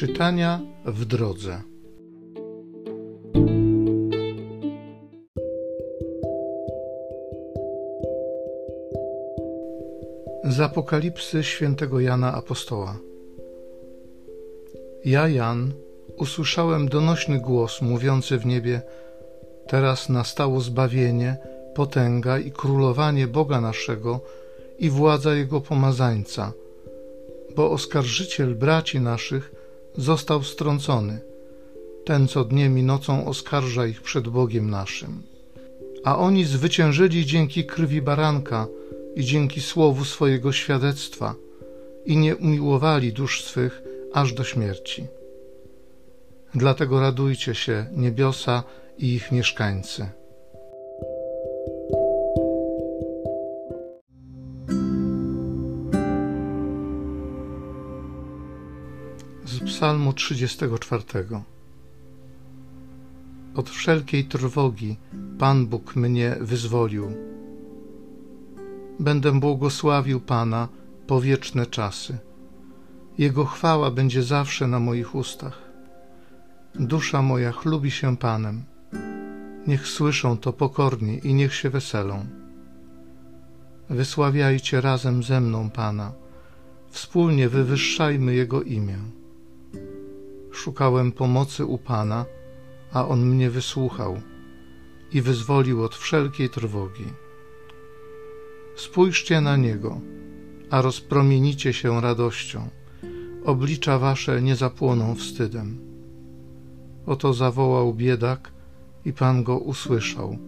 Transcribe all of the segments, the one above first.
Czytania w drodze. Z Apokalipsy świętego Jana Apostoła. Ja, Jan, usłyszałem donośny głos mówiący w niebie: Teraz nastało zbawienie, potęga i królowanie Boga naszego i władza Jego pomazańca, bo oskarżyciel braci naszych został strącony, ten co dniem i nocą oskarża ich przed Bogiem naszym. A oni zwyciężyli dzięki krwi baranka i dzięki słowu swojego świadectwa i nie umiłowali dusz swych aż do śmierci. Dlatego radujcie się, niebiosa i ich mieszkańcy. Z Psalmu 34 Od wszelkiej trwogi Pan Bóg mnie wyzwolił. Będę błogosławił Pana po wieczne czasy. Jego chwała będzie zawsze na moich ustach. Dusza moja chlubi się Panem. Niech słyszą to pokorni i niech się weselą. Wysławiajcie razem ze mną Pana, wspólnie wywyższajmy Jego imię. Szukałem pomocy u Pana, a On mnie wysłuchał i wyzwolił od wszelkiej trwogi. Spójrzcie na Niego, a rozpromienicie się radością. Oblicza wasze nie zapłoną wstydem. Oto zawołał biedak i Pan go usłyszał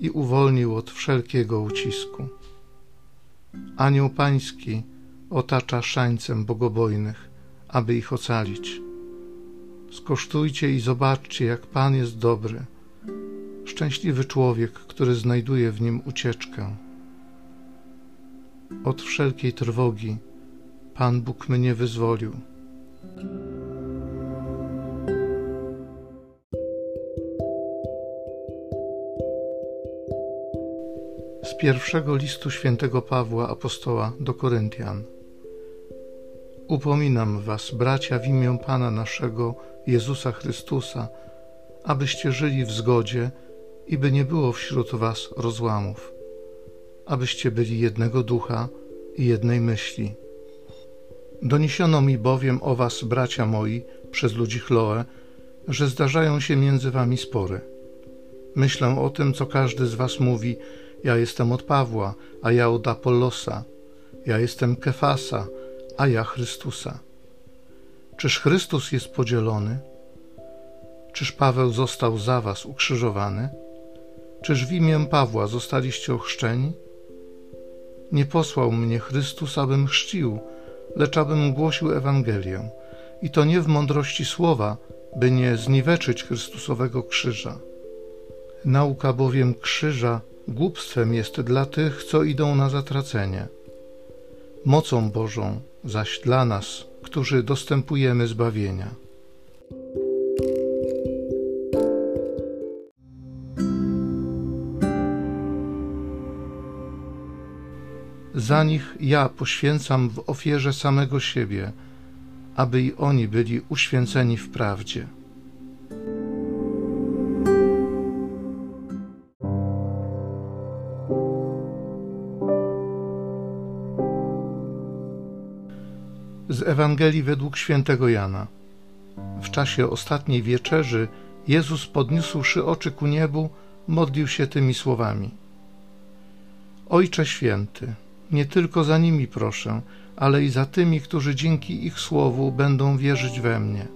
i uwolnił od wszelkiego ucisku. Anioł Pański otacza szańcem bogobojnych, aby ich ocalić. Skosztujcie i zobaczcie, jak Pan jest dobry. Szczęśliwy człowiek, który znajduje w nim ucieczkę. Od wszelkiej trwogi Pan Bóg mnie wyzwolił. Z pierwszego listu świętego Pawła apostoła do Koryntian. Upominam was, bracia, w imię Pana naszego Jezusa Chrystusa, abyście żyli w zgodzie i by nie było wśród was rozłamów, abyście byli jednego ducha i jednej myśli. Doniesiono mi bowiem o was, bracia moi, przez ludzi Chloe, że zdarzają się między wami spory. Myślę o tym, co każdy z was mówi, ja jestem od Pawła, a ja od Apollosa, ja jestem Kefasa, a ja Chrystusa. Czyż Chrystus jest podzielony? Czyż Paweł został za was ukrzyżowany? Czyż w imię Pawła zostaliście ochrzczeni? Nie posłał mnie Chrystus, abym chrzcił, lecz abym głosił Ewangelię, i to nie w mądrości słowa, by nie zniweczyć Chrystusowego krzyża. Nauka bowiem krzyża głupstwem jest dla tych, co idą na zatracenie. Mocą Bożą zaś dla nas, którzy dostępujemy zbawienia. Za nich ja poświęcam w ofierze samego siebie, aby i oni byli uświęceni w prawdzie. Z Ewangelii według świętego Jana. W czasie ostatniej wieczerzy Jezus, podniósłszy oczy ku niebu, modlił się tymi słowami: Ojcze święty, nie tylko za nimi proszę, ale i za tymi, którzy dzięki ich słowu będą wierzyć we mnie,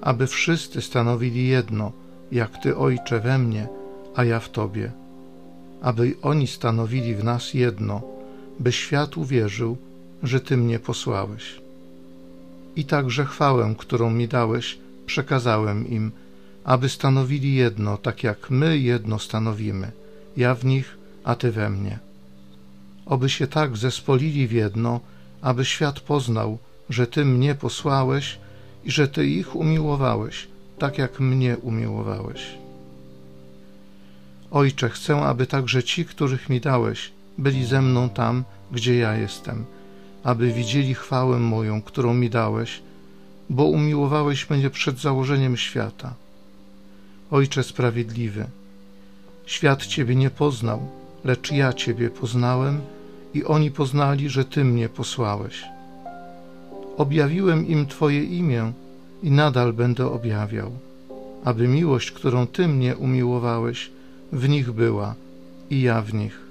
aby wszyscy stanowili jedno, jak Ty, Ojcze, we mnie, a ja w Tobie, aby oni stanowili w nas jedno, by świat uwierzył, że Ty mnie posłałeś. I także chwałę, którą mi dałeś, przekazałem im, aby stanowili jedno, tak jak my jedno stanowimy, ja w nich, a Ty we mnie oby się tak zespolili w jedno, aby świat poznał, że Ty mnie posłałeś i że Ty ich umiłowałeś, tak jak mnie umiłowałeś. Ojcze, chcę, aby także ci, których mi dałeś, byli ze mną tam, gdzie ja jestem, aby widzieli chwałę moją, którą mi dałeś, bo umiłowałeś mnie przed założeniem świata. Ojcze sprawiedliwy, świat Ciebie nie poznał, lecz ja Ciebie poznałem i oni poznali, że Ty mnie posłałeś. Objawiłem im Twoje imię i nadal będę objawiał, aby miłość, którą Ty mnie umiłowałeś, w nich była i ja w nich.